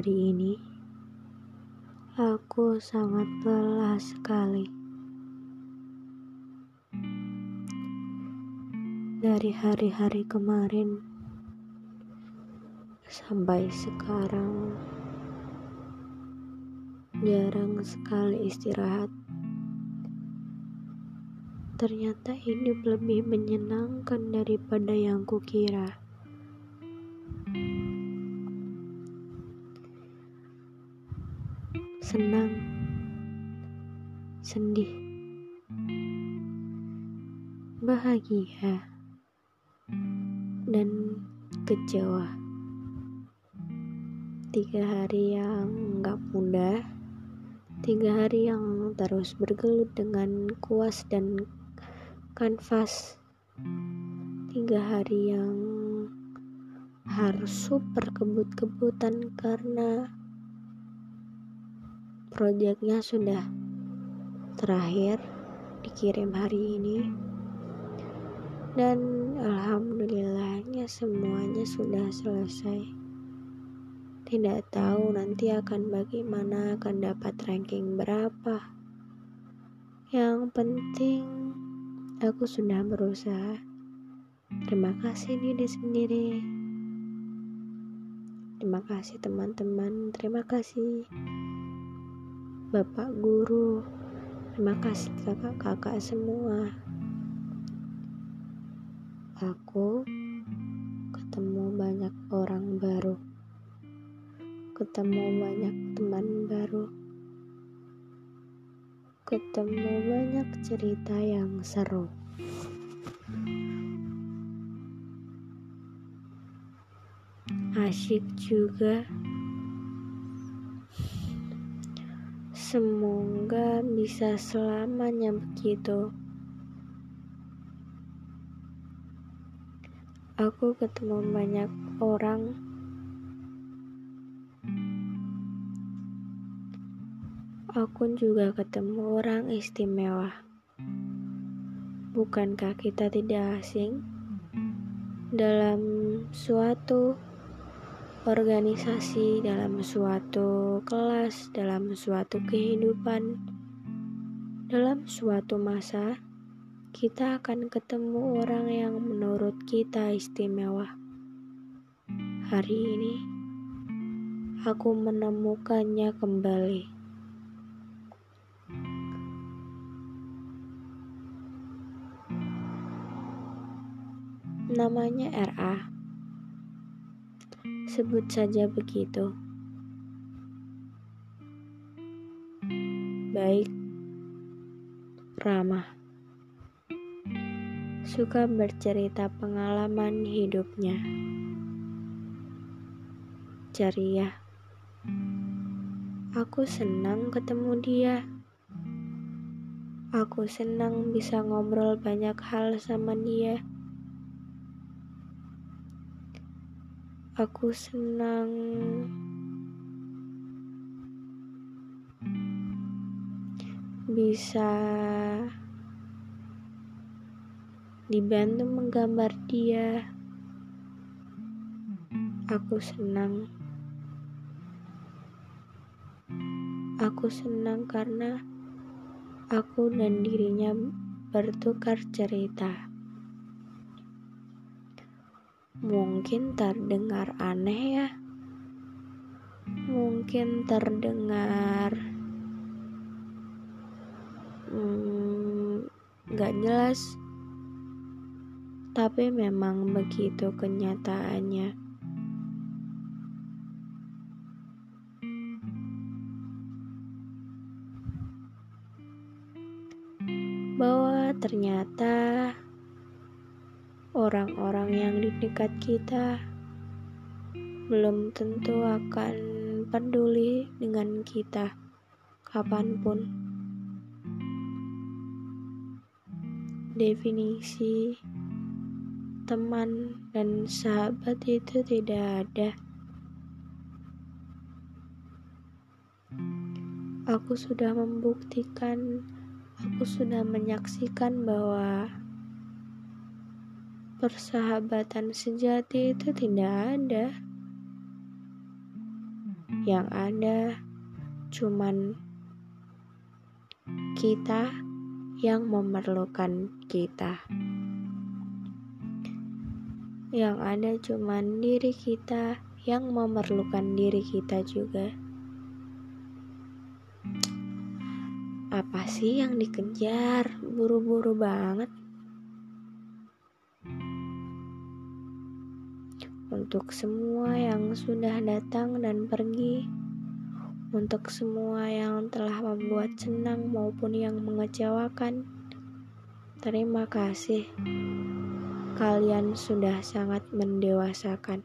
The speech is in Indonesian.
hari ini, aku sangat lelah sekali. Dari hari-hari kemarin sampai sekarang, jarang sekali istirahat. Ternyata hidup lebih menyenangkan daripada yang kukira. Senang, sedih, bahagia, dan kecewa. Tiga hari yang gak mudah, tiga hari yang terus bergelut dengan kuas dan kanvas, tiga hari yang harus super kebut-kebutan karena proyeknya sudah terakhir dikirim hari ini. Dan alhamdulillahnya semuanya sudah selesai. Tidak tahu nanti akan bagaimana akan dapat ranking berapa. Yang penting aku sudah berusaha. Terima kasih diri sendiri. Terima kasih teman-teman. Terima kasih Bapak guru, terima kasih kakak-kakak semua. Aku ketemu banyak orang baru, ketemu banyak teman baru, ketemu banyak cerita yang seru. Asyik juga. Semoga bisa selamanya begitu. Aku ketemu banyak orang Aku juga ketemu orang istimewa. Bukankah kita tidak asing dalam suatu organisasi dalam suatu kelas, dalam suatu kehidupan, dalam suatu masa, kita akan ketemu orang yang menurut kita istimewa. Hari ini, aku menemukannya kembali. Namanya RA sebut saja begitu. Baik, ramah, suka bercerita pengalaman hidupnya, ceria. Aku senang ketemu dia. Aku senang bisa ngobrol banyak hal sama dia. Aku senang bisa dibantu menggambar dia. Aku senang. Aku senang karena aku dan dirinya bertukar cerita. Mungkin terdengar aneh ya. Mungkin terdengar hmm, gak jelas. Tapi memang begitu kenyataannya. Bahwa ternyata orang-orang yang di dekat kita belum tentu akan peduli dengan kita kapan pun. Definisi teman dan sahabat itu tidak ada. Aku sudah membuktikan, aku sudah menyaksikan bahwa persahabatan sejati itu tidak ada. Yang ada cuman kita yang memerlukan kita. Yang ada cuman diri kita yang memerlukan diri kita juga. Apa sih yang dikejar? Buru-buru banget. Untuk semua yang sudah datang dan pergi, untuk semua yang telah membuat senang maupun yang mengecewakan, terima kasih. Kalian sudah sangat mendewasakan.